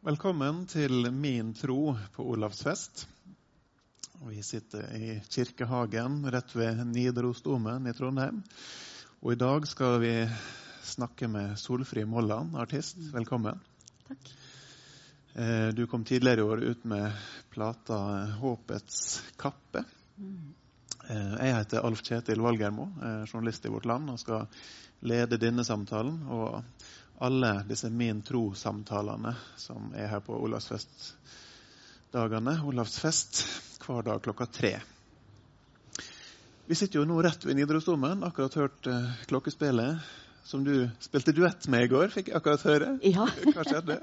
Velkommen til Min tro på Olavsfest. Vi sitter i kirkehagen rett ved Nidarosdomen i Trondheim. Og i dag skal vi snakke med Solfrid Molland, artist. Velkommen. Takk. Eh, Du kom tidligere i år ut med plata 'Håpets kappe'. Eh, Jeg heter Alf Kjetil Valgermo, eh, journalist i Vårt Land, og skal lede denne samtalen. Og alle disse Min tro-samtalene som er her på Olavsfest-dagene. Olavsfest hver dag klokka tre. Vi sitter jo nå rett ved Nidarosdomen. Akkurat hørt uh, klokkespillet som du spilte duett med i går, fikk jeg akkurat høre. Ja. Hva skjedde?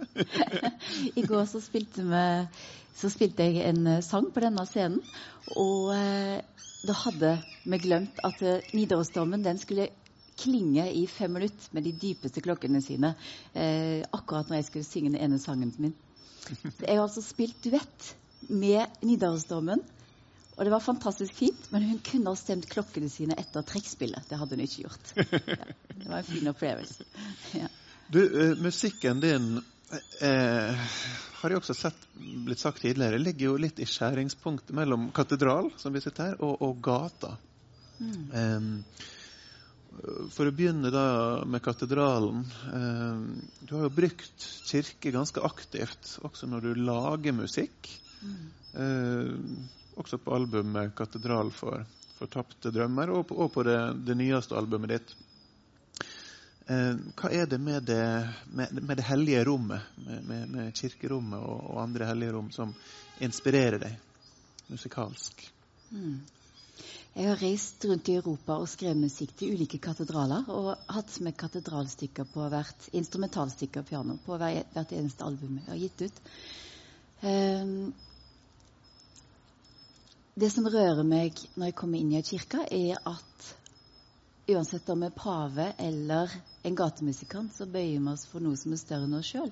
I går så spilte, med, så spilte jeg en eh, sang på denne scenen. Og eh, da hadde vi glemt at eh, Nidarosdomen den skulle klinge i fem minutter med de dypeste klokkene sine. Eh, akkurat når jeg skulle synge den ene sangen min. Jeg har altså spilt duett med Nidarosdomen. Og det var fantastisk fint, men hun kunne ha stemt klokkene sine etter trekkspillet. Det hadde hun ikke gjort. Ja, det var en fin opplevelse. Ja. Du, eh, musikken din eh, har jeg også sett blitt sagt tidligere, ligger jo litt i skjæringspunktet mellom katedral, som vi sitter her, og, og gata. Em, for å begynne da med katedralen. du har jo brukt kirke ganske aktivt, også når du lager musikk. Mm. også på albumet 'Katedral for fortapte drømmer', og på, og på det, det nyeste albumet ditt. Eh, hva er det med det, med, med det hellige rommet, med, med, med kirkerommet og, og andre hellige rom, som inspirerer deg musikalsk? Mm. Jeg har reist rundt i Europa og skrevet musikk til ulike katedraler. Og hatt med katedralstykker på hvert instrumentalstykke og piano på hvert eneste album jeg har gitt ut. Ehm, det som rører meg når jeg kommer inn i en kirke, er at uansett om vi er pave eller en gatemusikant, så bøyer vi oss for noe som er større enn oss sjøl.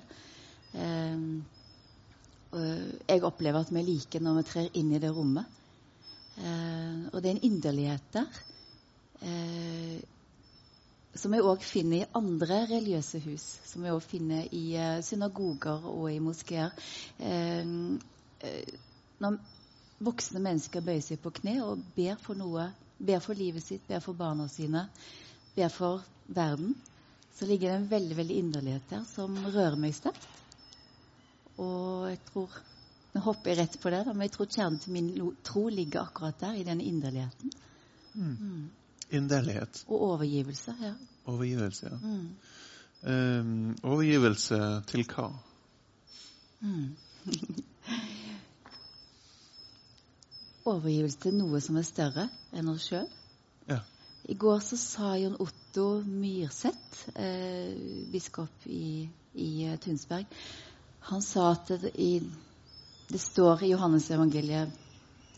jeg opplever at vi er like når vi trer inn i det rommet. Eh, og det er en inderlighet der eh, som vi òg finner i andre religiøse hus. Som vi òg finner i eh, synagoger og i moskeer. Eh, eh, når voksne mennesker bøyer seg på kne og ber for noe, ber for livet sitt, ber for barna sine, ber for verden, så ligger det en veldig veldig inderlighet der som rører meg sterkt. Og jeg tror Nå hopper jeg rett på det, da, men jeg tror kjernen til min tro ligger akkurat der, i denne inderligheten. Mm. Inderlighet. Og overgivelse. Ja. Overgivelse. ja. Mm. Um, overgivelse til hva? Mm. Overgivelse til noe som er større enn oss sjøl. Ja. I går så sa Jon Otto Myrseth, eh, biskop i, i eh, Tunsberg Han sa at det, i, det står i Johannes-evangeliet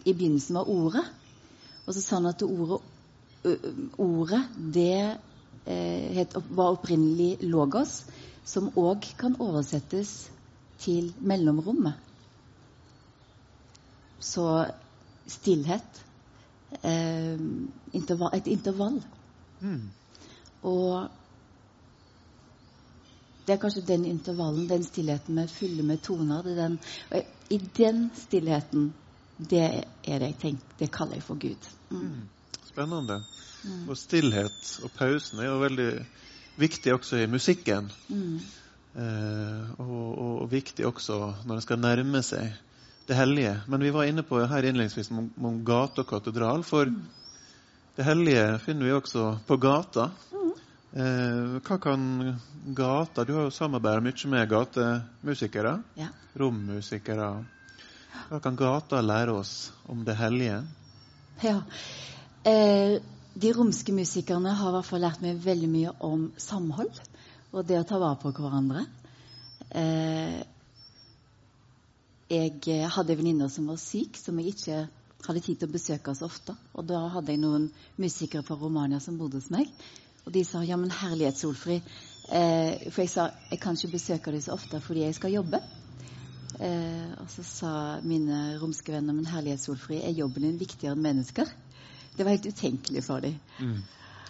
i begynnelsen var Ordet. Og så sa han at ordet, ordet det het, var opprinnelig logos, som òg kan oversettes til mellomrommet. Så stillhet eh, intervall, Et intervall. Mm. Og det er kanskje den intervallen, den stillheten med fulle med toner. Det er den, jeg- I den stillheten, det er det jeg tenker, det kaller jeg for Gud. Mm. Spennende. Og stillhet og pausen er jo veldig viktig også i musikken. Mm. Eh, og, og, og viktig også når en skal nærme seg det hellige. Men vi var inne på her innledningsvis om, gate og katedral. For det hellige finner vi også på gata. Eh, hva kan gata Du har jo samarbeidet mye med gatemusikere. Ja. Rommusikere. Hva kan gata lære oss om det hellige? Ja. Eh, de romske musikerne har i hvert fall lært meg veldig mye om samhold og det å ta vare på hverandre. Eh, jeg eh, hadde en venninne som var syk, som jeg ikke hadde tid til å besøke så ofte. Og da hadde jeg noen musikere fra Romania som bodde hos meg. Og de sa ja, men herlighet, Solfrid. Eh, for jeg sa jeg kan ikke besøke deg så ofte fordi jeg skal jobbe. Eh, og så sa mine romske venner men herlighet, Solfrid, er jobben din viktigere enn mennesker? Det var helt utenkelig for dem. Mm.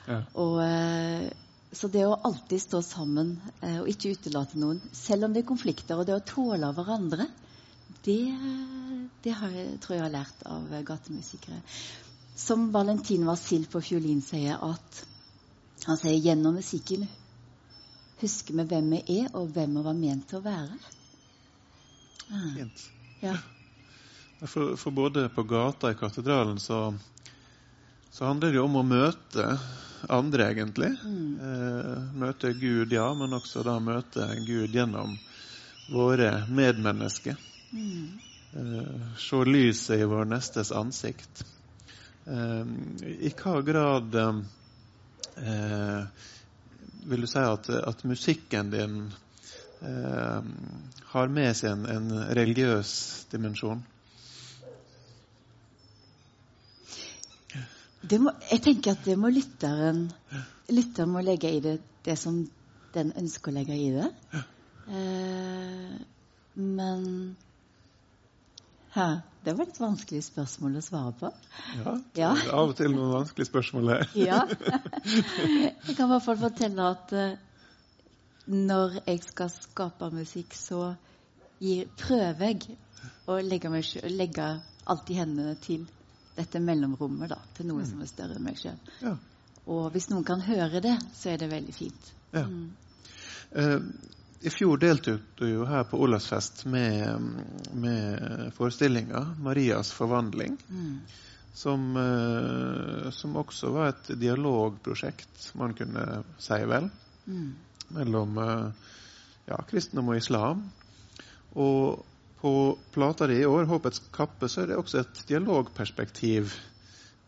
Ja. Og, eh, så det å alltid stå sammen eh, og ikke utelate noen, selv om det er konflikter, og det å tåle hverandre, det, det har jeg, tror jeg har lært av gatemusikere. Som Valentin Vasil på fiolin sier, at han sier gjennom musikken husker vi hvem vi er, og hvem vi var ment til å være. Ah. Fint. Ja. For, for, både på gata i katedralen så, så handler det jo om å møte andre, egentlig. Mm. Eh, møte Gud, ja, men også da møte Gud gjennom våre medmennesker. Mm. Eh, se lyset i vår nestes ansikt. Eh, I hva grad eh, vil du si at, at musikken din eh, har med seg en, en religiøs dimensjon? Må, jeg tenker at det må lytteren Lytteren må legge i det det som den ønsker å legge i det. Eh, men Hæ, det var et vanskelig spørsmål å svare på. Ja, ja. det er av og til noen vanskelige spørsmål her. ja. Jeg kan i hvert fall fortelle at uh, når jeg skal skape musikk, så gir, prøver jeg å legge, meg, legge alt i hendene til dette mellomrommet da, til noe mm. som er større enn meg sjøl. Ja. Og hvis noen kan høre det, så er det veldig fint. Ja. Mm. Uh, I fjor deltok du jo her på Olavsfest med, med forestillinga 'Marias forvandling'. Mm. Som, uh, som, også var et dialogprosjekt, man kunne si vel, mm. mellom uh, ja, kristendom og islam. Og på plata di i år, 'Håpets kappe', så er det også et dialogperspektiv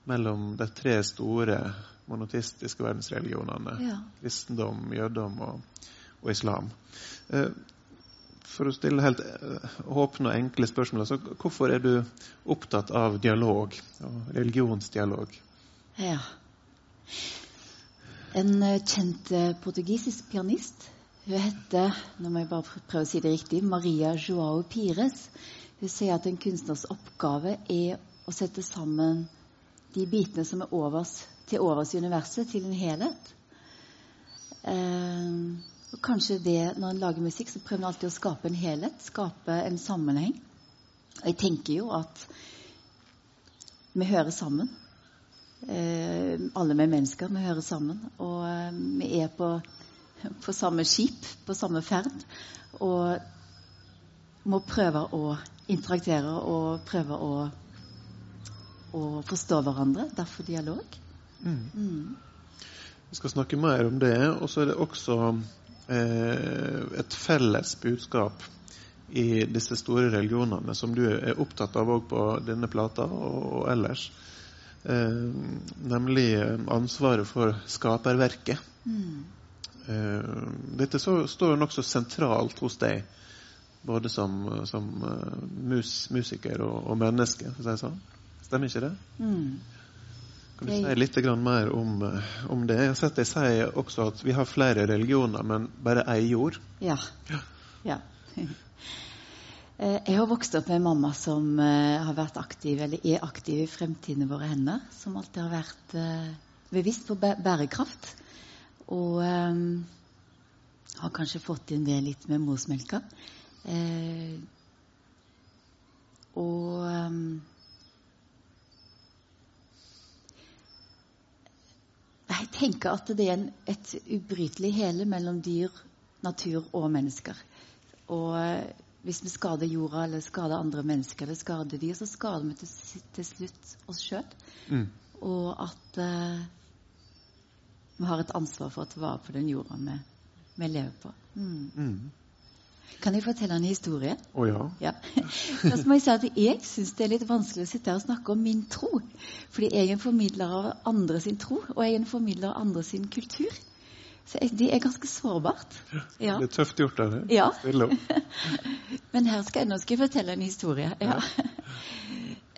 mellom de tre store monotistiske verdensreligionene. Ja. Kristendom, jødedom og, og islam. Eh, for å stille helt eh, åpne og enkle spørsmål, så hvorfor er du opptatt av dialog og religionsdialog? Ja. En eh, kjent portugisisk pianist hun heter nå må jeg bare prøve å si det riktig, Maria Joao Pires. Hun sier at en kunstners oppgave er å sette sammen de bitene som er overs, til overs i universet, til en helhet. Eh, og kanskje det, Når en lager musikk, så prøver en alltid å skape en helhet, skape en sammenheng. Og jeg tenker jo at vi hører sammen. Eh, alle vi mennesker, vi hører sammen. Og eh, vi er på på samme skip, på samme ferd, og må prøve å interaktere og prøve å, å forstå hverandre. Derfor dialog. Mm. Mm. Vi skal snakke mer om det. Og så er det også et felles budskap i disse store religionene som du er opptatt av òg på denne plata og, ellers. Eh, nemlig ansvaret for skaperverket. Mm. Eh, dette så, står nokså sentralt hos deg, både som, som mus, musiker og, og, menneske, for å si det sånn. Stemmer ikke det? Mm. Kan du si litt mer om, eh, om, det? Jeg har sett deg si også at vi har flere religioner, men bare ei jord. Ja. ja. ja. Jeg har vokst opp med en mamma som har vært aktiv, eller er aktiv i Fremtiden våre hender. Som alltid har vært bevisst på bærekraft. Og um, har kanskje fått inn det litt med morsmelka. Uh, og um, Jeg tenker at det er en, et ubrytelig hele mellom dyr, natur og mennesker. Og uh, hvis vi skader jorda eller skader andre mennesker eller skader dyr, så skader vi til, til slutt oss sjøl. Mm. Og at uh, vi har et ansvar for å ta vare på den jorda vi, vi lever på. Mm. Mm. Kan jeg fortelle en historie? Å oh, ja. ja. Først må jeg si at jeg syns det er litt vanskelig å sitte her og snakke om min tro. Fordi jeg er en formidler av andre sin tro, og jeg er en formidler av andre sin kultur. Så jeg, det er ganske sårbart. Ja. Det er tøft gjort av deg. Ja. Men her skal jeg, nå skal jeg fortelle en historie. Ja.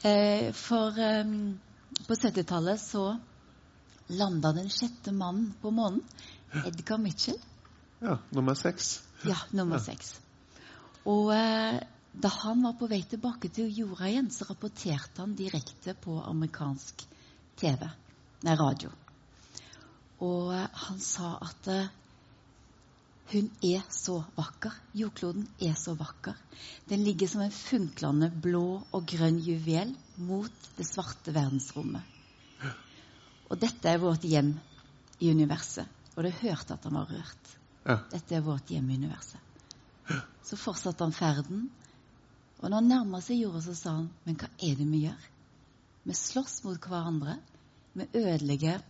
Eh, for um, på 70-tallet så landa den sjette mannen på månen. Edgar Mitchell. Ja, nummer seks. Ja, nummer seks. Og eh, da han var på vei tilbake til jorda igjen, så rapporterte han direkte på amerikansk TV, nei, radio. Og eh, han sa at eh, hun er så vakker. Jordkloden er så vakker. Den ligger som en funklende blå og grønn juvel mot det svarte verdensrommet. Og dette er vårt hjem i universet. Og det hørte at han var rørt. Ja. Dette er vårt hjem i universet. Så fortsatte han ferden. Og når han nærma seg jorda, så sa han, men hva er det vi gjør? Vi slåss mot hverandre. Vi ødelegger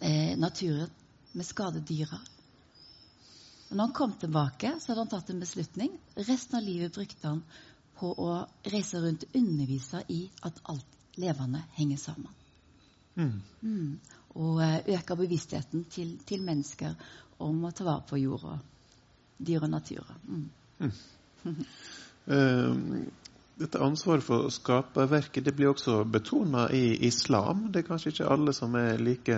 eh, naturen. Vi skader dyra. Og når han kom tilbake, så hadde han tatt en beslutning. Resten av livet brukte han på å reise rundt og undervise i at alt levende henger sammen. Mm. Mm. Og eh, øke bevisstheten til, til mennesker om å ta vare på jorda, dyr og natur. Mm. Eh, dette ansvaret for skaperverket det blir også betona i islam. Det er kanskje ikke alle som er like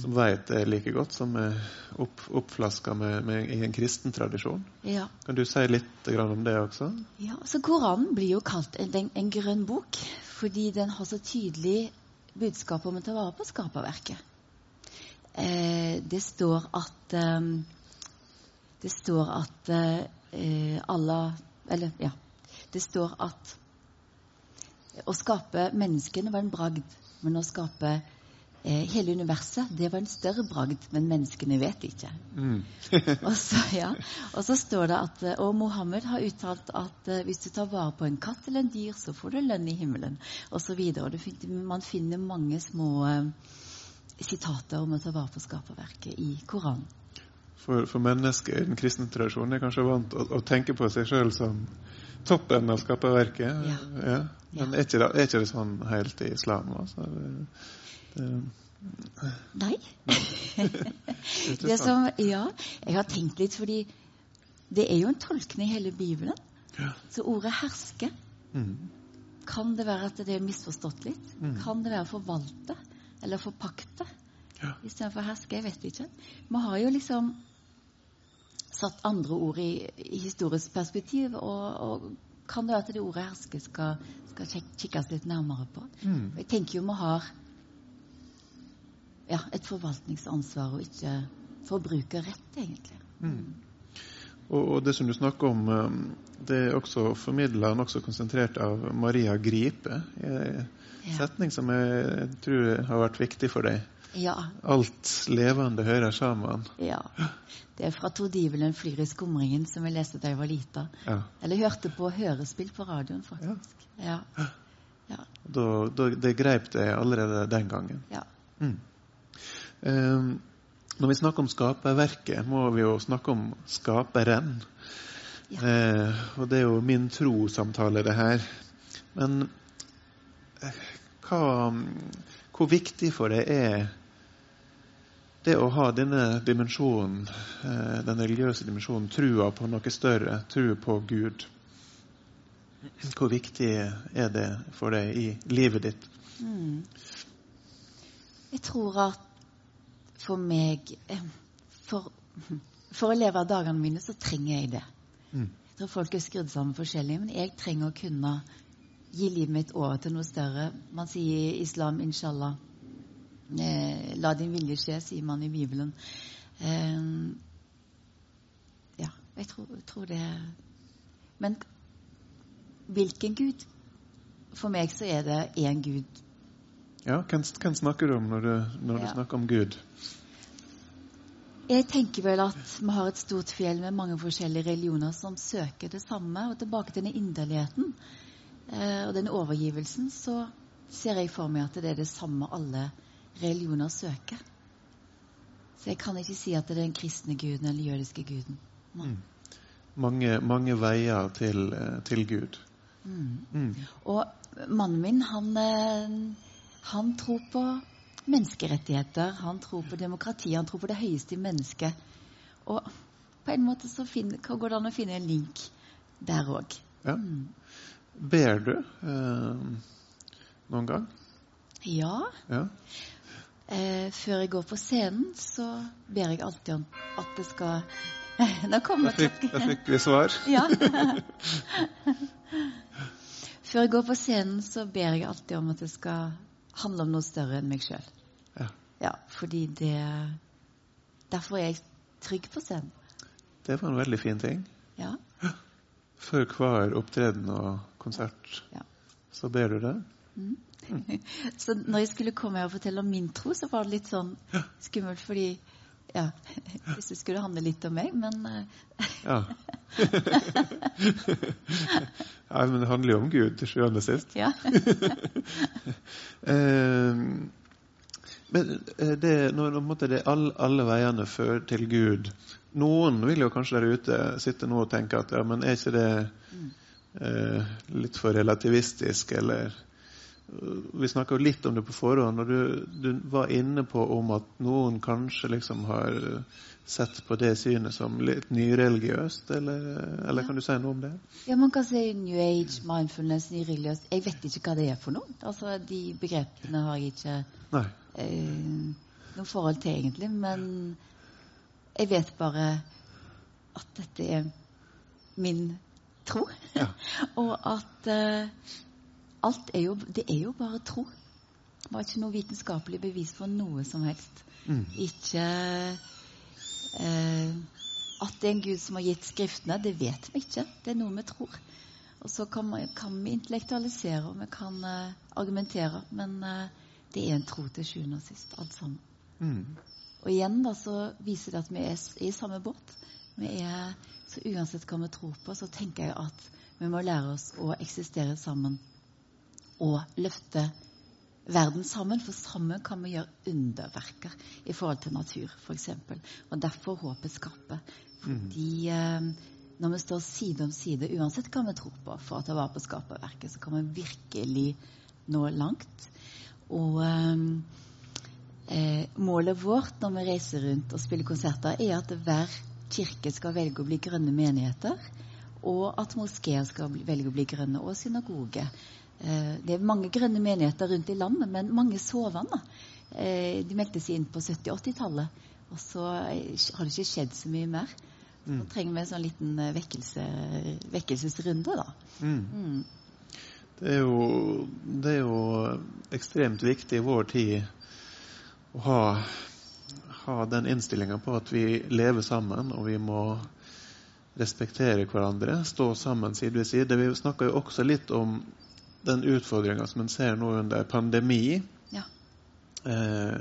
som vet det like godt, som er opp, oppflaska med, med, i en kristen tradisjon. Ja. Kan du si litt grann om det også? Ja, så Koranen blir jo kalt en, en, en grønn bok fordi den har så tydelig budskap om å ta vare på skaperverket. Eh, det står at eh, Det står at eh, Allah Eller, ja. Det står at å skape menneskene var en bragd, men å skape eh, hele universet, det var en større bragd, men menneskene vet ikke. Mm. Og så, ja. og så står det at eh, Og Mohammed har uttalt at eh, hvis du tar vare på en katt eller en dyr, så får du lønn i himmelen. Og så. Og det, man finner mange små eh, sitater om å ta vare på skaperverket i Koranen. For, for mennesker i den kristne tradisjonen er kanskje vant å, å tenke på seg sjøl som toppen av skaperverket. Ja. Men er ikke, det, er ikke det sånn helt i islam? Altså? Det, det, Nei. som, ja, jeg har tenkt litt, fordi det er jo en tolkning i hele Bibelen. Ja. Så ordet 'herske' mm. Kan det være at det er misforstått litt? Mm. Kan det være forvalte eller forpakte Ja. istedenfor herske? Jeg vet ikke. Vi har jo liksom satt andre ord i, i historisk perspektiv, og, og kan det være at det ordet herske skal, skal kik- kikkes litt nærmere på? Mm. Jeg tenker jo vi har ja, et forvaltningsansvar og ikke forbrukerrett, egentlig. Mm. Og, og det som du snakker om, um, det er også formidla nokså konsentrert av Maria Gripe. En Ja. setning som jeg tror har vært viktig for deg. Ja, Alt levende hører sammen. ja. Det er fra Tordivelen flyr i skumringen, som jeg leste da jeg var lita. Ja. Eller hørte på hørespill på radioen, faktisk. Ja. Ja. Da, da, det greip det allerede den gangen. ja. Mm. Um, når vi snakker om skaperverket, må vi jo snakke om skaperen. Ja. Eh, og det er jo min trosamtale, det her. Men eh, hva, hvor viktig for deg er det å ha denne dimensjonen, eh, den religiøse dimensjonen, trua på noe større, trua på Gud? Hvor viktig er det for deg i livet ditt? Mm. Jeg tror at for meg eh, for, for å leve av dagene mine, så trenger jeg det. Mm. Jeg tror folk er skrudd sammen forskjellig, men jeg trenger å kunne gi livet mitt over til noe større. Man sier i islam 'inshallah'. Eh, la din vilje skje, sier man i Bibelen. Eh, ja, jeg tror, tror det Men hvilken Gud? For meg så er det én Gud. Ja, hvem, hvem snakker du om når du, når du snakker om Gud? Jeg tenker vel at vi har et stort fjell med mange forskjellige religioner som søker det samme. Og tilbake til denne inderligheten eh, og denne overgivelsen, så ser jeg for meg at det er det samme alle religioner søker. Så jeg kan ikke si at det er den kristne guden eller den jødiske guden. Mm. Mange, mange veier til, eh, til Gud. Mm. Mm. Og mannen min, han, eh, han tror på menneskerettigheter, han tror på demokrati, han tror på det høyeste i mennesket. Og på en måte så finner, går det an å finne en link der òg. Ja. Mm. Ber du eh, noen gang? Ja. Ja. Eh, før jeg går på scenen, så ber jeg alltid om at det skal Nå kommer Da fikk, fikk vi svar. Ja. Før jeg går på scenen, så ber jeg alltid om at det skal handle om noe større enn meg sjøl. Ja. Ja, fordi det Derfor er jeg trygg på scenen. Det var en veldig fin ting. Ja. Før hver opptreden og konsert Ja. så ber du det. Så når jeg skulle komme her og fortelle om min tro, så var det litt sånn skummelt, fordi ja, Hvis det skulle handle litt om meg, men eh, Ja. ja, men det handler jo om Gud til sjuende og sist. ja. Eh, men eh, det, når, måte det alle, alle veiene fører til Gud Noen vil jo kanskje der ute sitte nå og tenke at ja, men er ikke det eh, litt for relativistisk, eller Vi snakka litt om det på forhånd, og du, du var inne på om at noen kanskje liksom har sett på det synet som litt nyreligiøst, eller, eller kan du si noe om det? ja, man kan si New Age, mindfulness, nyreligiøst. Jeg vet ikke hva det er for noe. Altså, De begrepene har jeg ikke eh, noe forhold til, egentlig. Men jeg vet bare at dette er min tro. Ja. og at eh, alt er jo Det er jo bare tro. Det var ikke noe vitenskapelig bevis for noe som helst. Mm. Ikke eh, At det er en Gud som har gitt Skriftene, det vet vi ikke. Det er noe vi tror. Og så kan, vi- kan vi intellektualisere og vi kan uh, argumentere, men uh, det er en tro til sjuende og sist, alt sammen. Mm. Og igjen da så viser det at vi er i samme båt. Vi er, så uansett hva vi tror på, så tenker jeg at vi må lære oss å eksistere sammen og løfte verden sammen. For sammen kan vi gjøre underverker i forhold til natur, f.eks. Og derfor håpet skaper. Fordi eh, når vi står side om side, uansett hva vi tror på, for å ta vare på skaperverket, så kan vi virkelig nå langt. Og eh, eh, målet vårt når vi reiser rundt og spiller konserter, er at hver kirke skal velge å bli grønne menigheter, og at moskeer skal velge å bli grønne, og synagoge. Eh, det er mange grønne menigheter rundt i landet, men mange sovende. Eh, de meldte seg inn på 70-80-tallet, og så eh, har det ikke skjedd så mye mer. Så trenger vi en sånn liten vekkelse, vekkelsesrunde, da. Mm. Mm. Det er, jo, det er jo ekstremt viktig i vår tid å ha, ha den innstillinga på at vi lever sammen, og vi må respektere hverandre, stå sammen side ved side. Vi snakka jo også litt om den utfordringa som en ser nå under pandemi, Ja. eh,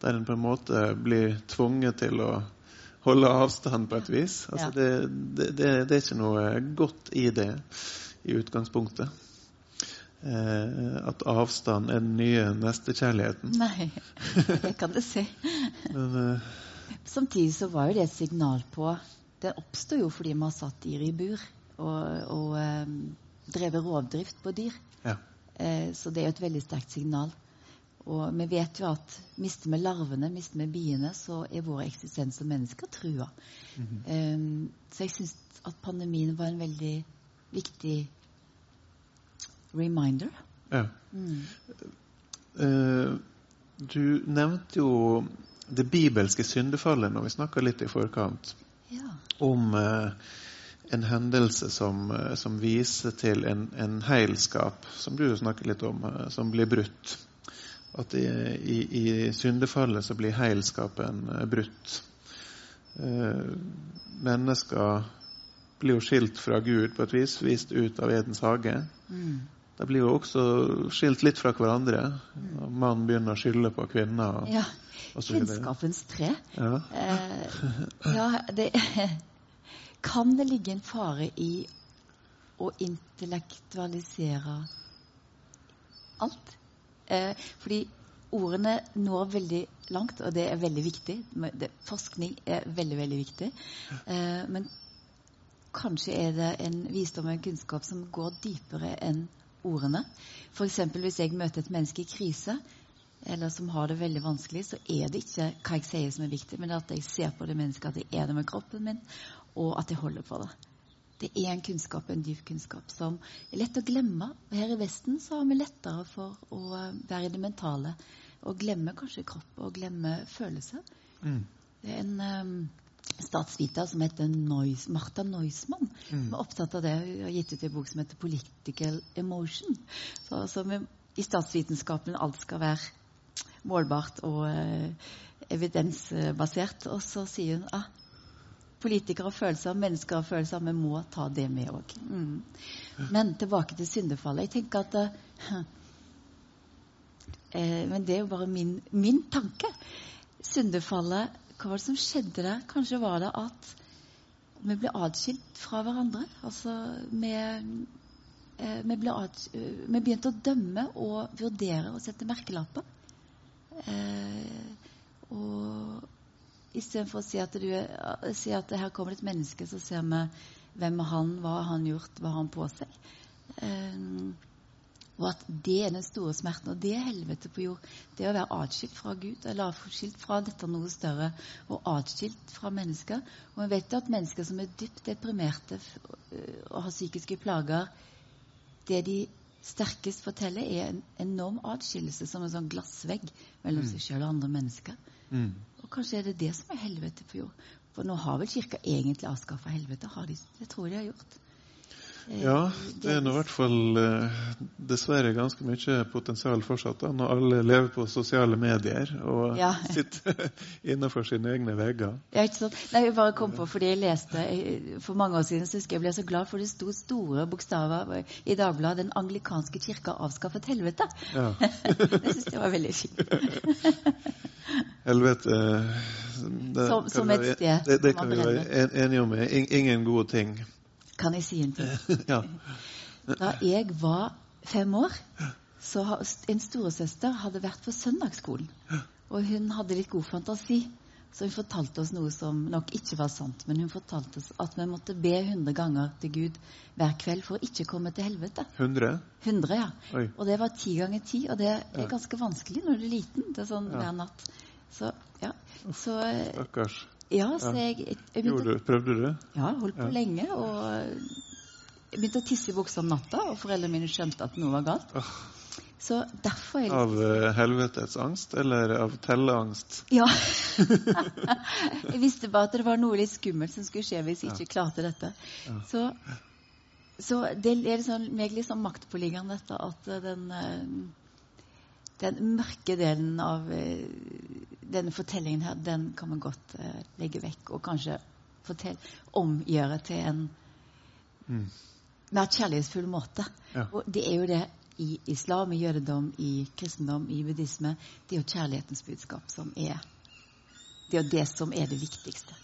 der en på en måte blir tvunget til å holde avstand på et vis. Altså Ja. det, det, det, det er ikke noe godt i det i utgangspunktet. Eh, at avstand er den nye nestekjærligheten. Nei, det kan du si. Men eh, Samtidig så var jo det et signal på Den oppsto jo fordi vi har satt dyr i bur og, og um, drevet rovdrift på dyr. ja. Eh, så det er jo et veldig sterkt signal. Og vi vet jo at mister vi larvene, mister vi biene, så er vår eksistens som mennesker trua. Eh, så jeg syns at pandemien var en veldig viktig reminder. ja. Mm. Uh, du nevnte jo det bibelske syndefallet når vi snakka litt i forkant Ja. om eh, en hendelse som, eh, som viser til en, en heilskap, som du snakker litt om, eh, som blir brutt. At i, i, i syndefallet så blir heilskapen eh, brutt. Eh, mennesker blir jo skilt fra Gud på et vis, vist ut av Edens hage. Mm. De blir jo også skilt litt fra hverandre. og Mannen begynner å skylde på kvinner. og- ja. og. Kunnskapens tre. Ja. Eh, ja, det Kan det ligge en fare i å intellektualisere alt? Eh, fordi ordene når veldig langt, og det er veldig viktig. Forskning er veldig, veldig viktig. Eh, men kanskje er det en visdom og en kunnskap som går dypere enn ordene. F.eks. hvis jeg møter et menneske i krise, eller som har det veldig vanskelig, så er det ikke hva jeg sier som er viktig, men at jeg ser på det mennesket, at jeg er det med kroppen min, og at jeg holder på det. Det er en kunnskap, en dyp kunnskap, som er lett å glemme. Her i Vesten så har vi lettere for å eh, være i det mentale og glemme kanskje kropp og glemme følelser. Mm. Det er en um, statsviter som heter Neus, Martha Neusmann, som er opptatt av det. Hun har gitt ut en bok som heter 'Political Emotion'. Så, så vi, I statsvitenskapen alt skal være målbart og eh, evidensbasert. Og så sier hun ah, politikere har følelser, mennesker har følelser, vi må ta det med òg. Mm. Men tilbake til syndefallet. Jeg tenker at eh, eh, Men det er jo bare min, min tanke. Syndefallet, hva var det som skjedde der? Kanskje var det at vi ble atskilt fra hverandre. Altså vi, eh, vi, ble at, eh, vi begynte å dømme og vurdere og sette merkelapper. Eh, og istedenfor å si at, du, si at her kommer det et menneske, så ser vi hvem han, hva han gjort, hva han på seg. Eh, og at det er den store smerten. Og det er helvete på jord. Det å være atskilt fra Gud, eller atskilt fra dette noe større, og atskilt fra mennesker. Og vi vet at mennesker som er dypt deprimerte øh, og har psykiske plager, det de sterkest forteller, er en enorm atskillelse, som en sånn glassvegg mellom mm. seg sjøl og andre mennesker. Mm. Og kanskje er det det som er helvete på jord. For nå har vel Kirka egentlig avskaffa helvete? Har de, det tror jeg de har gjort. Ja, det er nå i hvert fall eh, dessverre ganske mye potensial fortsatt da, når alle lever på sosiale medier og ja. sitter innenfor sine egne vegger. Ja, ikke sant? Nei, Jeg bare kom på fordi jeg leste for mange år siden, så husker jeg ble så glad for det sto store bokstaver i Dagbladet 'Den anglikanske kirka avskaffet helvete'. Ja. det syns jeg var veldig fint. helvete det, som, som et sted. Det, det kan vi være enige om. Ingen gode ting. Kan jeg si en ting? ja. Da jeg var fem år, så en storesøster hadde vært på søndagsskolen. Og hun hadde litt god fantasi, så hun fortalte oss noe som nok ikke var sant. Men hun fortalte oss at vi måtte be 100 ganger til Gud hver kveld for å ikke komme til helvete. 100? 100, ja. Oi. Og det var ti ganger ti, og det er ganske vanskelig når du er liten. Det er sånn ja. hver natt. Så, ja. Så, Stakkars. Ja, så jeg, jeg, jeg begynte, Prøvde du? Ja, holdt på ja. lenge. Og jeg begynte å tisse i buksa om natta, og foreldrene mine skjønte at noe var galt. Oh. Så derfor jeg... Av uh, helvetes angst, eller av telleangst? Ja. jeg visste bare at det var noe litt skummelt som skulle skje hvis jeg ikke klarte dette. Ja. Så, så, det er liksom, meg litt sånn maktpåliggende dette at den uh, den mørke delen av uh, denne fortellingen her, den kan man godt uh, legge vekk og kanskje fortell, omgjøre til en mm. mer kjærlighetsfull måte. Ja. Og det er jo det i islam, i jødedom, i kristendom, i buddhisme. Det er jo kjærlighetens budskap som er det er jo det som er det viktigste.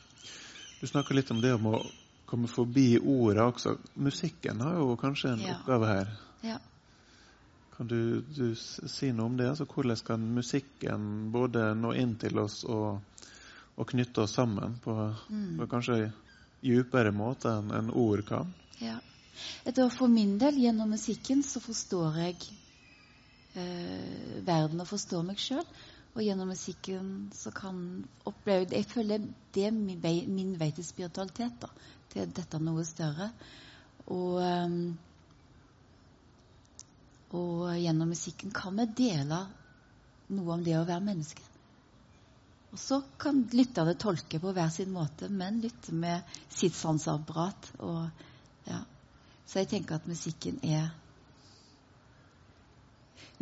Du snakker litt om det om å komme forbi ordet også. Musikken har jo kanskje en ja. oppgave her. Ja. Kan du, du, si noe om det? Altså, hvordan kan musikken både nå inn til oss og, og knytte oss sammen på, mm. på kanskje dypere måte enn en ord kan? Ja. Etter For min del, gjennom musikken, så forstår jeg eh, verden og forstår meg sjøl. Og gjennom musikken så kan oppleve Jeg føler det er min vei, min vei til spiritualitet. da, Til dette noe større. Og um, og gjennom musikken kan vi dele noe om det å være menneske. Og så kan lytterne tolke på hver sin måte, men lytte med sitt sanseapparat. Ja. Så jeg tenker at musikken er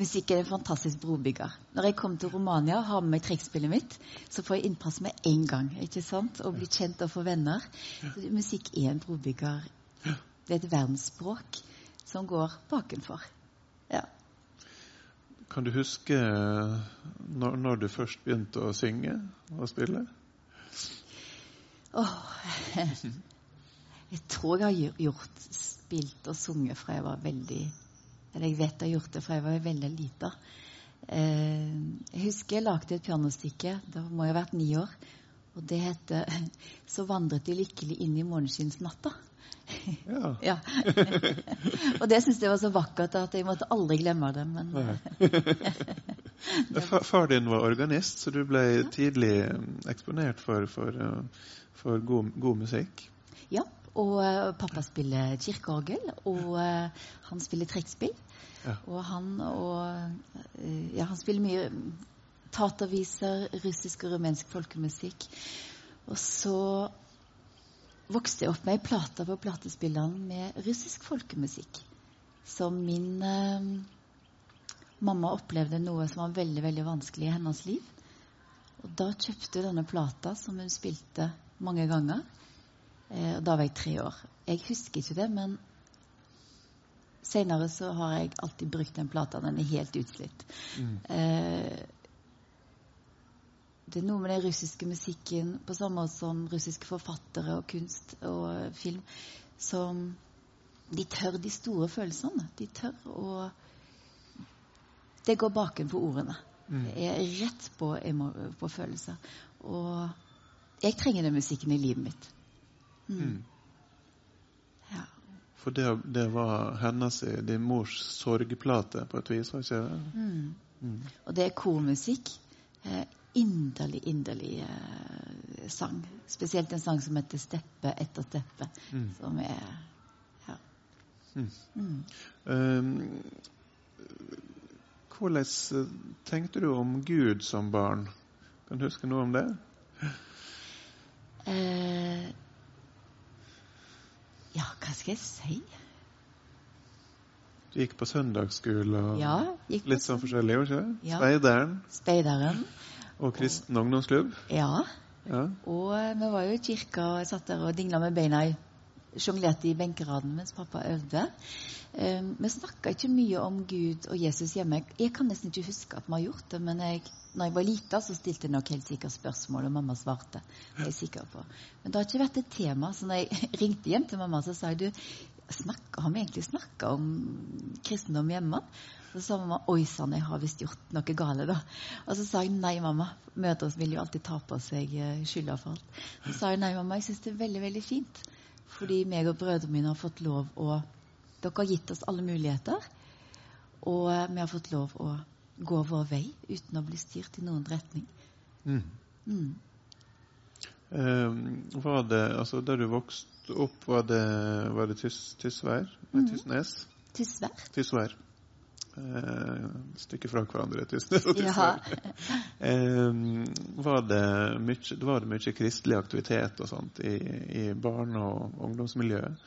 Musikk er en fantastisk brobygger. Når jeg kommer til Romania og har med meg trekkspillet mitt, så får jeg innpass med én gang. ikke sant? Og blir kjent og få venner. Så musikk er en brobygger. Det er et verdensspråk som går bakenfor. Ja. Kan du huske når, når, du først begynte å synge og spille? Oh, jeg tror jeg har gjort, spilt og sunget fra jeg var veldig Eller jeg vet jeg har gjort det fra jeg var veldig lita. Eh, jeg husker jeg lagde et pianostykke. Da må jeg ha vært ni år. Og det heter 'Så vandret de lykkelig inn i morgenskinnsnatta'. Ja. ja. og det syns jeg var så vakkert at jeg måtte aldri glemme det. Men Far din var organist, så du ble ja. tidlig um, eksponert for, for, uh, for god, god, musikk? Ja. Og uh, pappa spiller kirkeorgel, og uh, han spiller trekkspill. Ja. Og han og Ja, han spiller mye taterviser, russisk og rumensk folkemusikk. Og så vokste jeg opp med ei plate på platespilleren med russisk folkemusikk. Som min, eh, mamma opplevde noe som var veldig veldig vanskelig i hennes liv. Og da kjøpte hun denne plata som hun spilte mange ganger. Eh, og da var jeg tre år. Jeg husker ikke det, men senere så har jeg alltid brukt den plata. Den er helt utslitt. Mm. Eh, det er noe med den russiske musikken, på samme måte som russiske forfattere og kunst og film, som De tør de store følelsene. De tør å Det går bakenfor ordene. Mm. Det er rett på, på følelser. Og jeg trenger den musikken i livet mitt. Mm. Mm. Ja. For det, det var hennes, din mors sorgplate på et vis, var ikke det? Mm. Mm. Og det er kormusikk. Eh, inderlig, inderlig eh, sang. Spesielt en sang som heter 'Steppe etter steppe', Mm. som er Ja. Mm. Mm. Um, hvordan eh, tenkte du om Gud som barn? Kan du huske noe om det? Uh, ja, hva skal jeg si? Du gikk på søndagsskole og Ja, litt sånn forskjellig, ikke? Ja. Speideren Speideren. Og kristen ungdomsklubb. Ja. Ja. Og eh, vi var jo i kirka og satt der og dingla med beina i Sjonglerte i benkeraden mens pappa øvde. Um, vi snakka ikke mye om Gud og Jesus hjemme. Jeg kan nesten ikke huske at vi har gjort det, men jeg, når jeg var lita, så stilte jeg nok helt sikkert spørsmål, og mamma svarte. Det er jeg sikker på. Men det har ikke vært et tema. Så når jeg ringte hjem til mamma, så sa jeg du, snakker, har vi egentlig snakka om kristendom hjemme? Så sa mamma oi sann, jeg har visst gjort noe gale, da. Og så sa jeg nei, mamma. Mødre vil jo alltid ta på seg eh, skylda for alt. Så sa jeg nei, mamma, jeg syns det er veldig, veldig fint. Fordi meg og brødrene mine har fått lov å Dere har gitt oss alle muligheter. Og eh, vi har fått lov å gå vår vei uten å bli styrt i noen retning. Mm. Mm. Um, var det, altså Da du vokste opp, var det, var det tys, Tysvær? Nei, Mhm. Tysnes? Tysvær. Tysvær. Eh, et stykke fra hverandre, og Ja. Var, det mye, var det mye kristelig aktivitet og sånt i, i barne- og ungdomsmiljøet?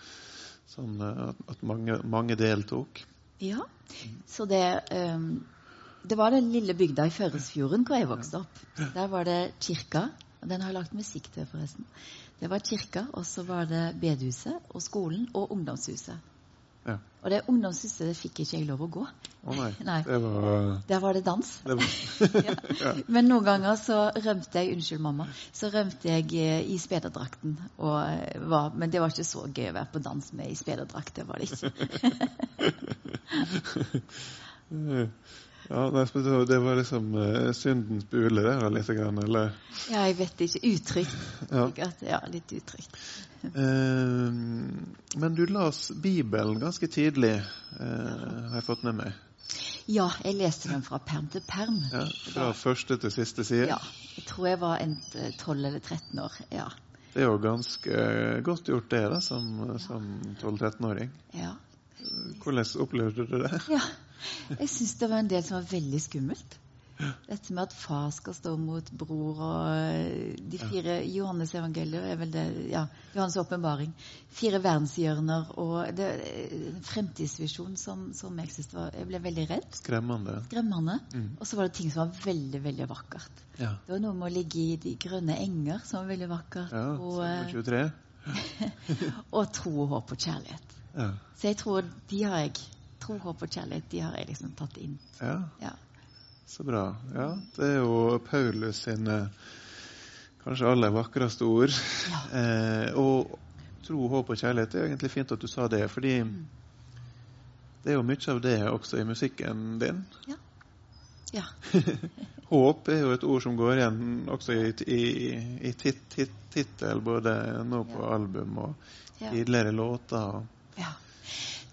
Sånn eh, at mange, mange deltok? Ja. Så det um, Det var den lille bygda i Førresfjorden hvor jeg vokste opp. Der var det kirka. og Den har jeg lagt musikk til, forresten. Det var kirka, og så var det bedehuset og skolen og ungdomshuset. Ja. Og det ungdomshuset det fikk ikke jeg lov å gå. Å nei. Nei. Det var, Der var det dans. det var Ja. Men noen ganger så rømte jeg Unnskyld, mamma. Så rømte jeg eh, i spederdrakten. Og eh, var, men det var ikke så gøy å være på dans med i spederdrakt. Det var det ikke. Ja, det var liksom uh, syndens bule, da, litt grann, eller? Ja, jeg vet ikke. Utrygt. Ja. Ja, litt utrygt. Uh, men du las Bibelen ganske tidlig, eh, har jeg fått med meg. Ja, jeg leste den fra perm til perm. Ja, fra første til siste side. Ja, jeg tror jeg var eh, 12 eller 13 år. Ja. Det er jo ganske godt gjort, det, da, som, som 12-13-åring. ja. Hvordan opplevde du det? ja. Jeg syns det var en del som var veldig skummelt. Dette med at far skal stå mot bror og eh, de fire Johannes-evangeliet er vel det Ja, Johannes' åpenbaring. Fire verdenshjørner og det, en fremtidsvisjon som, som jeg syntes var Jeg ble veldig redd. Skremmende. Skremmende. Mm. Og så var det ting som var veldig, veldig vakkert. Ja. Det var noe med å ligge i de grønne enger som var veldig vakkert. ja og, eh, 23. og tro, håp og kjærlighet. Ja. Så jeg tror de har jeg Tro, håp og kjærlighet de har jeg liksom tatt inn. ja. Ja. Så bra. Ja, det er jo Paulus sine kanskje aller vakreste ord. Ja. Eh, og tro, håp og kjærlighet. Det er egentlig fint at du sa det, fordi Mm. det er jo mye av det også i musikken din. ja. Håp er jo et ord som går igjen også i, i, i tit, tit, tittel, både nå på Ja. album og Ja. tidligere låter. og, ja.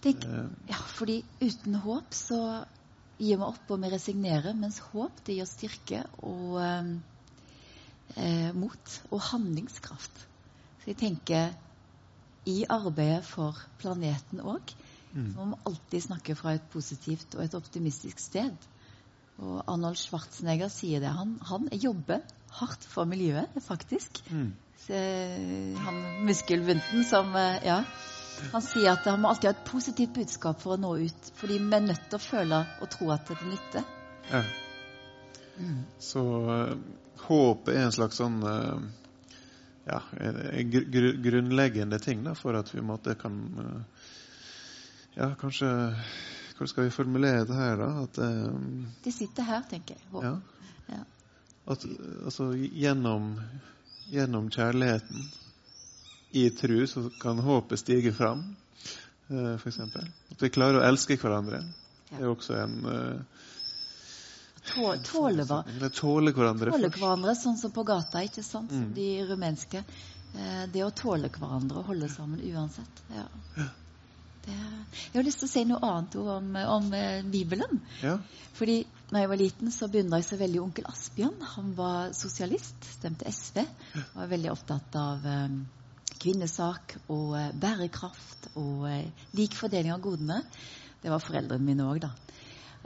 Tenk, eh, ja. Fordi uten håp så gir vi opp og vi resignerer, mens håp det gir styrke og eh, eh, mot og handlingskraft. Så jeg tenker i arbeidet for planeten òg mm, må vi alltid snakke fra et positivt og et optimistisk sted. Og Arnold Schwarzenegger sier det. Han, han jobber hardt for miljøet, faktisk. mm, Så, han muskelbunten som eh, Ja. Han sier at han må alltid ha et positivt budskap for å nå ut. Fordi vi er nødt til å føle og tro at det nytter. Ja. Så uh, håp er en slags sånn uh, ja, gr gr grunnleggende ting da, for at vi måtte kan uh, Ja, kanskje Hvordan skal vi formulere det her, da? At, eh, Det sitter her, tenker jeg. Håp. ja, Ja. at altså gjennom, gjennom kjærligheten i tru så kan håpet stige fram, f.eks. for eksempel. At vi klarer å elske hverandre. Det er også en Tåle, tåle, tåle hverandre tåle hverandre, sånn som på gata, ikke sant? Som Mm. de rumenske. Eh, det å tåle hverandre og holde sammen uansett. Ja. Det, jeg har lyst til å si noe annet om, om eh, Bibelen. Ja. Fordi når jeg var liten, så beundra jeg så veldig onkel Asbjørn. Han var sosialist, stemte SV. Var veldig opptatt av eh, kvinnesak og eh, bærekraft og eh, lik fordeling av godene. Det var foreldrene mine òg, da.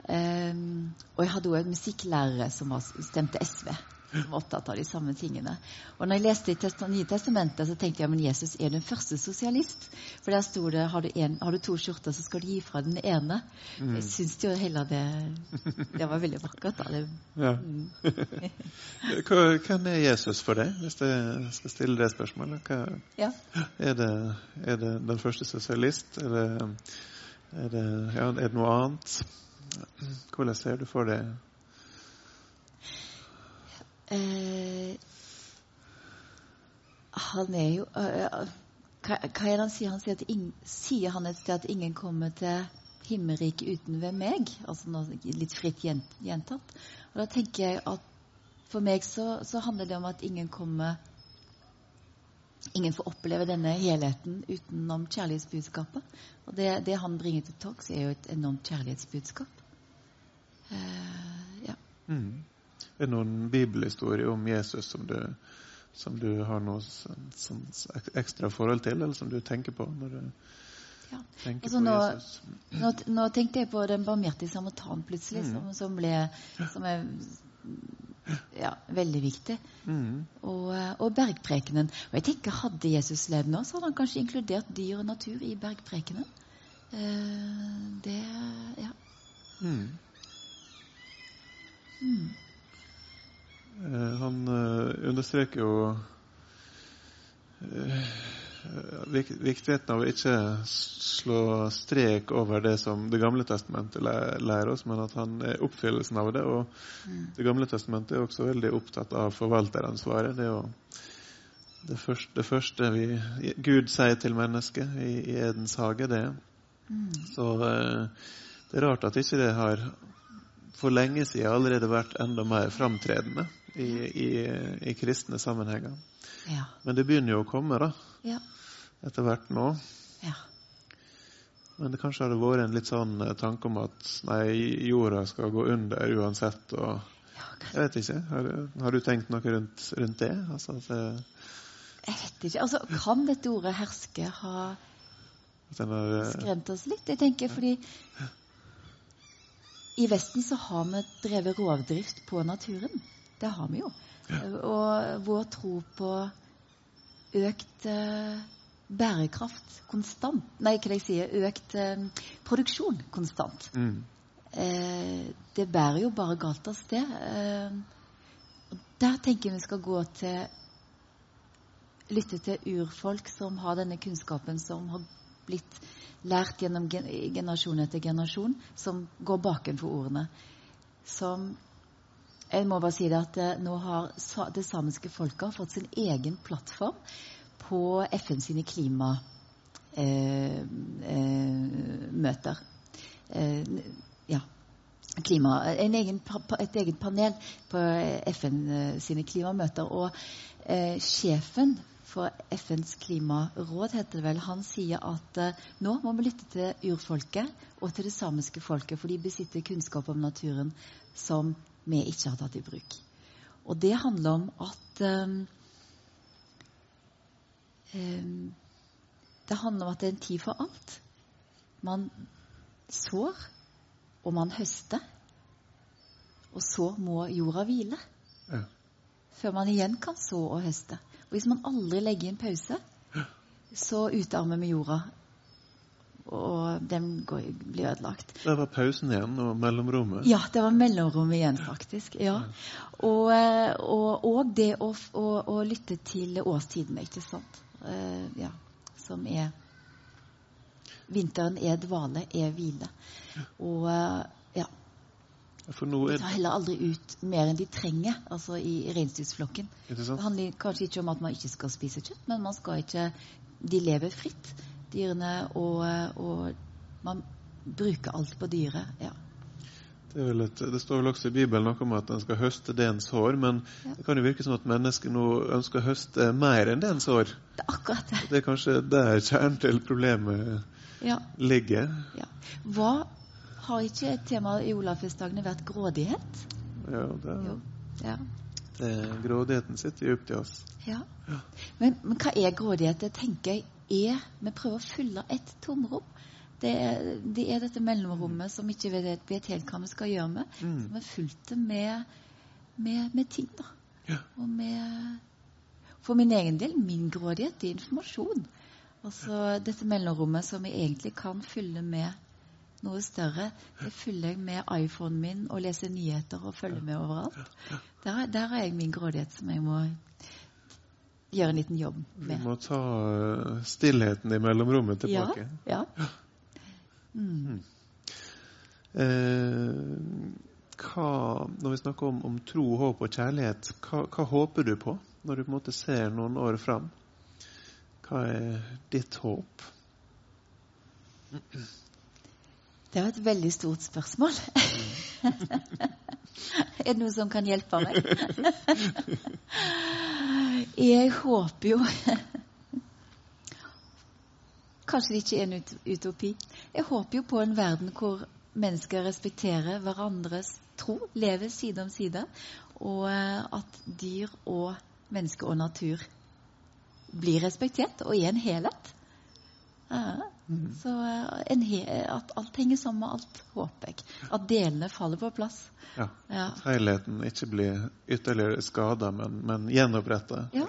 Ehm, og jeg hadde òg musikklærere som var, stemte SV. Som var opptatt av de samme tingene. Og når jeg leste i Nye testamentet, så tenkte jeg men Jesus er den første sosialist. For der sto det har du, en, har du to skjorter, så skal du gi fra den ene. Jeg syns jo heller det Det var veldig vakkert. da. Det, Ja. mm. Hvem er Jesus for deg, hvis jeg skal stille det spørsmålet? Hva, ja. er, det, er det den første sosialist? Er det, er det, ja, er det noe annet? Hvordan ser du for deg Eh, han er jo eh, hva, hva er det han sier? Han sier, at ing, sier han et sted at ingen kommer til himmelriket uten ved meg? Altså noe litt fritt gjentatt. Og da tenker jeg at for meg så, så handler det om at ingen kommer Ingen får oppleve denne helheten utenom kjærlighetsbudskapet. Og det, det han bringer til torgs, er jo et enormt kjærlighetsbudskap. Uh, ja. mm. Er det noen bibelhistorie om Jesus som du, som du har noe sånn, sånn ekstra forhold til, eller som du tenker på når du Ja. tenker Altså på nå- Jesus? Nå, nå tenkte jeg på den barmhjertige samaritan plutselig, Mm. som, som ble Som er ja, veldig viktig. Mm. Og, eh, og bergprekenen. Og jeg tenker, Hadde Jesus levd nå, så hadde han kanskje inkludert dyr og natur i bergprekenen. Eh, det Ja. Mm. Mm. Eh, Han eh, understreker jo eh, viktigheten av å ikke slå strek over det som Det gamle testamentet lærer oss, men at han er oppfyllelsen av det. Og Mm. Det gamle testamentet er også veldig opptatt av forvalteransvaret. Det, er jo det, første, det første vi, Gud sier til mennesket i, i Edens hage, det. Mm. Så det er rart at ikke det har for lenge siden allerede vært enda mer framtredende i, i, i kristne sammenhenger. Ja. Men det begynner jo å komme da, Ja. etter hvert nå. ja. Men det kanskje hadde vært en litt sånn eh, tanke om at nei, jorda skal gå under uansett. og. Jeg vet ikke. Har, du- har du tenkt noe rundt, rundt det? Altså det- Jeg vet ikke. Altså, Kan dette ordet 'herske' ha eh, skremt oss litt? Jeg tenker fordi i Vesten så har vi drevet rovdrift på naturen. Det har vi jo. Og vår tro på økt eh, bærekraft konstant Nei, hva jeg sier Økt eh, produksjon konstant. mm, Eh, det bærer jo bare galt av sted. Eh, og der tenker jeg vi skal gå til Lytte til urfolk som har denne kunnskapen som har blitt lært gjennom gen generasjon etter generasjon, som går bakenfor ordene. Som Jeg må bare si det at eh, nå har det samiske folket fått sin egen plattform på FN sine klimamøter. Eh, eh, eh, ja, klima, en egen, et eget panel på FN sine klimamøter. Og eh, sjefen for FNs klimaråd, heter det vel, han sier at eh, nå må vi lytte til urfolket og til det samiske folket, for de besitter kunnskap om naturen som vi ikke har tatt i bruk. Og det handler om at um, Det handler om at det er en tid for alt. Man sår, og man høster. Og så må jorda hvile ja. før man igjen kan så og høste. Og hvis man aldri legger inn pause, så utarmer vi jorda den går, blir ødelagt. Det var pausen igjen, og mellomrommet. Ja, det var mellomrommet igjen, faktisk. ja. Og, eh, og, og det å, å, å, lytte til årstidene, ikke sant. Uh, ja, som er Vinteren er dvale, er hvile. Og uh, ja. De tar heller aldri ut mer enn de trenger altså i, i reinsdyrflokken. Det handler kanskje ikke om at man ikke skal spise kjøtt, men man skal ikke De lever fritt, dyrene, og, og man bruker alt på dyret. ja. Det, et, det, står vel også i Bibelen noe om at en skal høste det en sår, men ja. det kan jo virke som at mennesker nå ønsker å høste mer enn det en sår. Det er akkurat det. Det er kanskje der kjernen til problemet ja. ligger. Ja. Hva har ikke et tema i Olavfestdagene vært grådighet? Ja, det, jo. ja. det Grådigheten sitter dypt i oss. Ja. Men, men, hva er grådighet? Det tenker jeg er Vi prøver å fylle et tomrom. Det er, det er, dette mellomrommet som ikke vet, vet, helt hva vi skal gjøre med. Mm. Som er fullt med, med, med ting. da. Ja. Og med For min egen del, min grådighet, det er informasjon. Altså dette mellomrommet som jeg egentlig kan fylle med noe større, det fyller jeg med iPhonen min og leser nyheter og følger med overalt. Der, der har jeg min grådighet som jeg må gjøre en liten jobb med. Du må ta eh, stillheten i mellomrommet tilbake. Ja, ja. Mm. Eh, hva, når vi snakker om, om, tro, håp og kjærlighet, hva, hva, håper du på når du på en måte ser noen år fram? Hva er ditt håp? Det var et veldig stort spørsmål. er det noe som kan hjelpe meg? Jeg håper jo Kanskje det ikke er en utopi. Jeg håper jo på en verden hvor mennesker respekterer hverandres tro, lever side om side, og eh, at dyr og menneske og natur blir respektert og er en helhet. Ja. Mm. Så eh, at alt henger sammen med alt, håper jeg. At delene faller på plass. Ja. ja. At helheten ikke blir ytterligere skada, men, men gjenoppretta. Ja.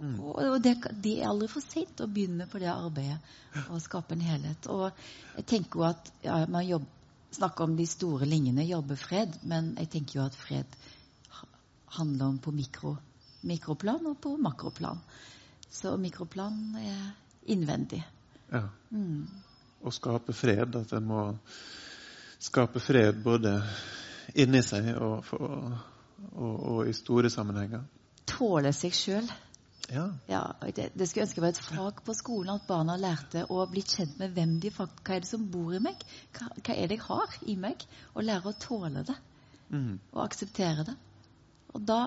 Mm. Og det, det, er aldri for sent å begynne på det arbeidet og skape en helhet. Og jeg tenker jo at ja, Man jobber, snakker om de store linjene, jobber fred, men jeg tenker jo at fred handler om på mikro, mikroplan og på makroplan. Så mikroplan er innvendig. Ja. Mm. Å skape fred, at en må skape fred både inni seg og, og, og, og i store sammenhenger. Tåle seg sjøl. Ja. ja det, det, skulle ønske var et fag på skolen, at barna lærte å bli kjent med hvem de faktisk hva er det som bor i meg, hva, hva er det jeg har i meg, og lære å tåle det. Mm. Og akseptere det. Og da,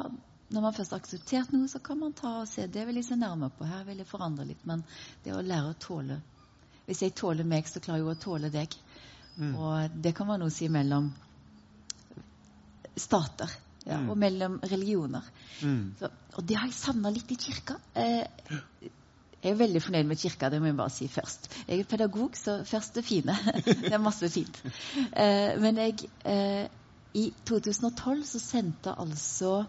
når man først har akseptert noe, så kan man ta og se det vil jeg se nærmere på. Her vil jeg forandre litt. Men det å lære å tåle Hvis jeg tåler meg, så klarer jeg å tåle deg. Mm. Og det kan man også si mellom stater ja, mm. og mellom religioner. Mm. Så, og det har jeg savna litt i kirka. Eh, jeg er veldig fornøyd med kirka, det må jeg bare si først. Jeg er pedagog, så først det fine. det er masse fint. Eh, men jeg eh, I 2012 så sendte altså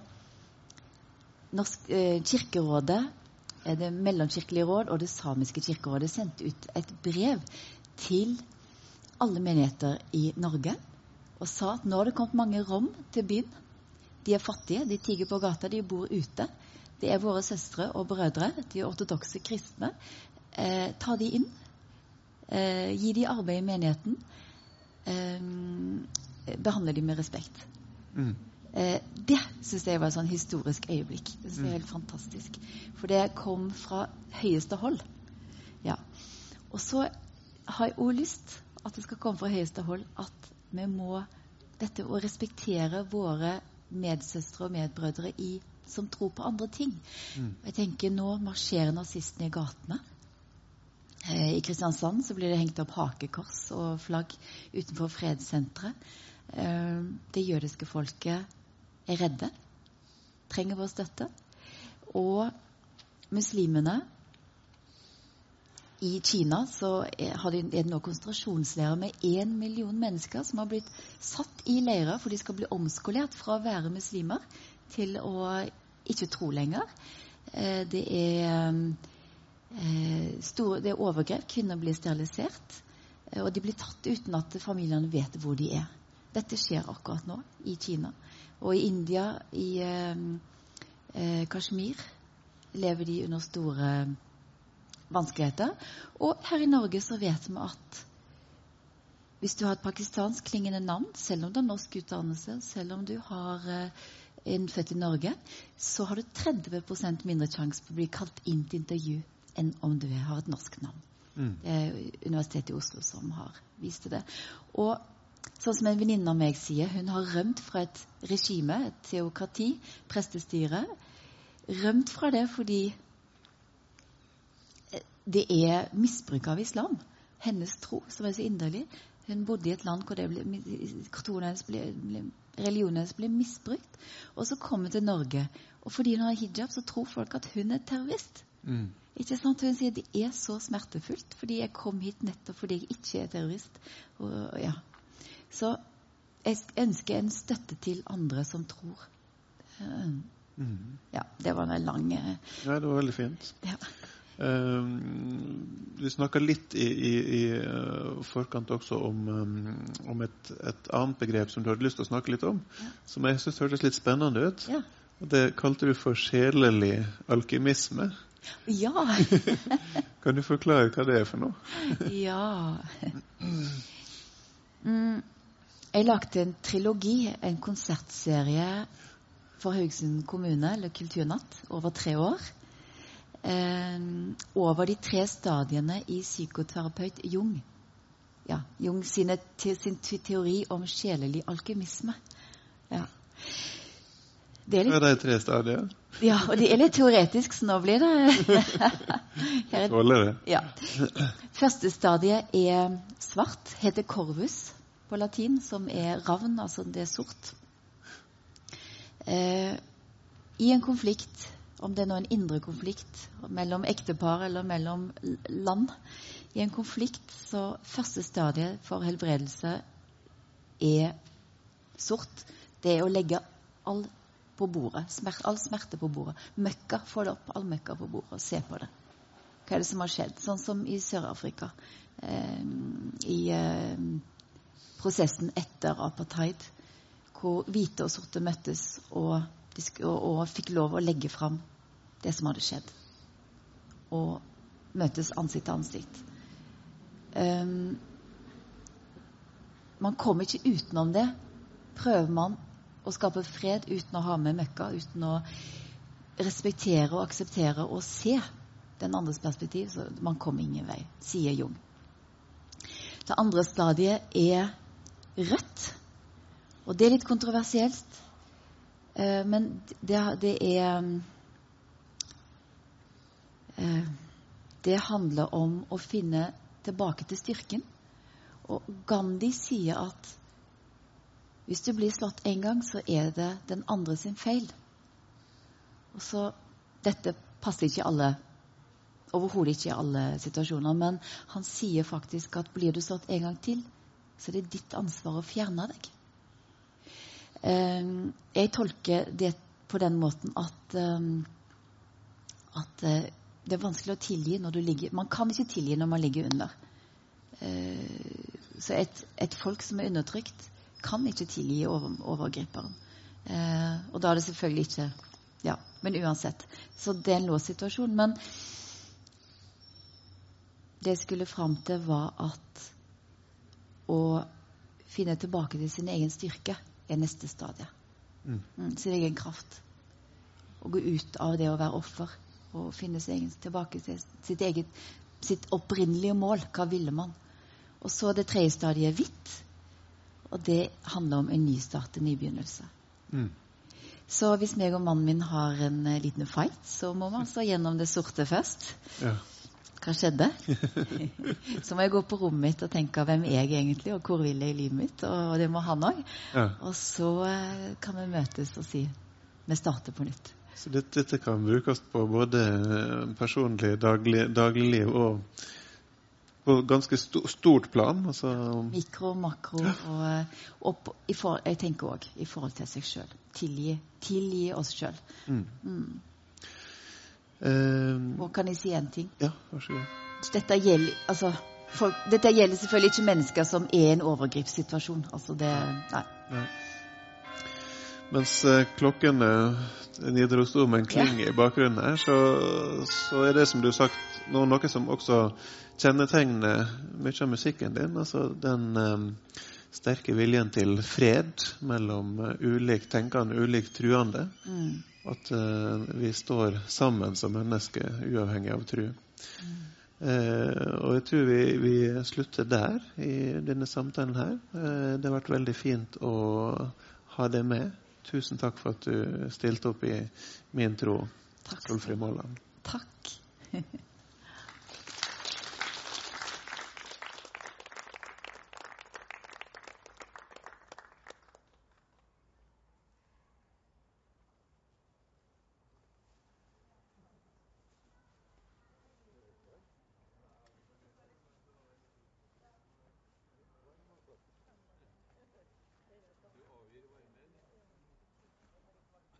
Norsk, eh, Kirkerådet, det mellomkirkelige råd og det samiske kirkerådet sendte ut et brev til alle menigheter i Norge og sa at nå har det kommet mange rom til byen. De er fattige, de tigger på gata, de bor ute. Det er våre søstre og brødre, de er ortodokse kristne. Eh, ta de inn. Eh, gi de arbeid i menigheten. Eh, behandle de med respekt. Mm. Eh, det syns jeg var et sånn historisk øyeblikk. Det synes jeg er helt fantastisk. For det kom fra høyeste hold. Ja. Og så har jeg òg lyst at det skal komme fra høyeste hold at vi må dette å respektere våre medsøstre og medbrødre i, som tror på andre ting. Mm. Jeg tenker Nå marsjerer nazistene i gatene. Eh, I Kristiansand så blir det hengt opp hakekors og flagg utenfor fredssenteret. Eh, det jødiske folket er redde, trenger vår støtte. Og muslimene i Kina så er det nå konsentrasjonsleirer med én million mennesker som har blitt satt i leirer for de skal bli omskolert fra å være muslimer til å ikke tro lenger. Eh, det er, eh, store, det er overgrep. Kvinner blir sterilisert. Eh, og de blir tatt uten at familiene vet hvor de er. Dette skjer akkurat nå i Kina. Og i India, i eh, eh, Kashmir, lever de under store vanskeligheter. Og her i Norge så vet vi at hvis du har et pakistansk klingende navn, selv om du har norsk utdannelse, selv om du har eh, en født i Norge, så har du 30% mindre sjanse på å bli kalt inn til intervju enn om du har et norsk navn. Mm. Det er Universitetet i Oslo som har vist det. Og sånn som en venninne av meg sier, hun har rømt fra et regime, et teokrati, prestestyre. Rømt fra det fordi det er misbruk av islam. Hennes tro, som er så inderlig. Hun bodde i et land hvor det ble, ble, ble, religionen hennes ble misbrukt. Og så kom hun til Norge. Og fordi hun har hijab, så tror folk at hun er terrorist. Mm. Ikke sant? Hun sier det er så smertefullt fordi jeg kom hit nettopp fordi jeg ikke er terrorist. Og, ja. Så jeg ønsker en støtte til andre som tror. Mm. Ja, det var en lang Ja, det var veldig fint. Ja. Um, vi snakka litt i, i, i uh, forkant også om, um, om et, et, annet begrep som du hadde lyst til å snakke litt om, ja. som jeg syns hørtes litt spennende ut. Ja. Og Det kalte du for sjelelig alkymisme. Ja. kan du forklare hva det er for noe? ja. Mm, jeg lagde en trilogi, en konsertserie for Haugesund kommune, eller Kulturnatt, over tre år eh, over de tre stadiene i psykoterapeut Jung. Ja, Jung sine, te, sin teori om sjelelig alkymisme. Ja. Det er litt, det er tre stadier? Ja, og det er litt teoretisk, så nå blir det Tåler det. Ja. Første stadiet er svart, heter corvus på latin, som er ravn, altså det er sort. Eh, I en konflikt om det er nå en indre konflikt mellom ektepar eller mellom land. I en konflikt så første stadiet for helbredelse er sort. Det er å legge all på bordet. smerte, all smerte på bordet. Møkka. Få det opp, all møkka på bordet, og se på det. Hva er det som har skjedd? Sånn som i Sør-Afrika. Eh, I eh, prosessen etter apartheid, hvor hvite og sorte møttes og og, fikk lov å legge fram det som hadde skjedd. Og møtes ansikt til ansikt. Um, man kommer ikke utenom det. Prøver man å skape fred uten å ha med møkka, uten å respektere og akseptere og se den andres perspektiv, så man kommer ingen vei, sier Jung. Det andre stadiet er rødt. Og det er litt kontroversielt. Uh, men det, det er uh, Det handler om å finne tilbake til styrken. Og Gandhi sier at hvis du blir slått én gang, så er det den andre sin feil. Og så, Dette passer ikke alle overhodet ikke i alle situasjoner, men han sier faktisk at blir du slått en gang til, så det er ditt ansvar å fjerne deg. Ehm, jeg tolker det på den måten at, ehm, at eh, det er vanskelig å tilgi når du ligger Man kan ikke tilgi når man ligger under. Eh, så et, et folk som er undertrykt, kan ikke tilgi over, overgriperen. Eh, og da er det selvfølgelig ikke Ja, men uansett. Så det er en låst situasjon. Men det jeg skulle fram til, var at å finne tilbake til sin egen styrke er neste stadie. Mm. Mm, sin egen kraft. Å gå ut av det å være offer og finne egen, tilbake til sitt eget sitt opprinnelige mål. Hva ville man? Og så det tredje stadiet hvitt. Og det handler om en ny start, en ny begynnelse. Mm. Så hvis meg og mannen min har en uh, liten fight, så må man altså gjennom det sorte først. Ja. Hva skjedde? så må jeg gå på rommet mitt og tenke hvem er jeg egentlig, og hvor vil jeg i livet mitt? Og det må han òg. Ja. Og så eh, kan vi møtes og si vi starter på nytt. Så dette, dette kan brukes på både eh, personlig daglig, dagligliv og på ganske stort plan? Altså. Mikro, makro og, eh, og på, for, jeg tenker òg i forhold til seg sjøl. Tilgi, tilgi oss sjøl. Mm. Mm. Uh, og kan jeg si én ting? Ja, vær så god. Dette gjelder Altså, folk, Dette gjelder selvfølgelig ikke mennesker som er i en overgrepssituasjon. Altså det Nei. nei. Mens eh, klokkene Nidarosdomen klinger i bakgrunnen her, så, så, er det som du har sagt, noe, noe som også kjennetegner mye av musikken din. Altså den um, sterke viljen til fred mellom uh, ulikt tenkende, ulikt truende. Mm. At uh, vi står sammen som mennesker, uavhengig av tro. Mm. Eh, og jeg tror vi, vi, slutter der i denne samtalen her. Eh, det har vært veldig fint å ha deg med. Tusen takk for at du stilte opp i min tro. Solfrid Molland. Takk.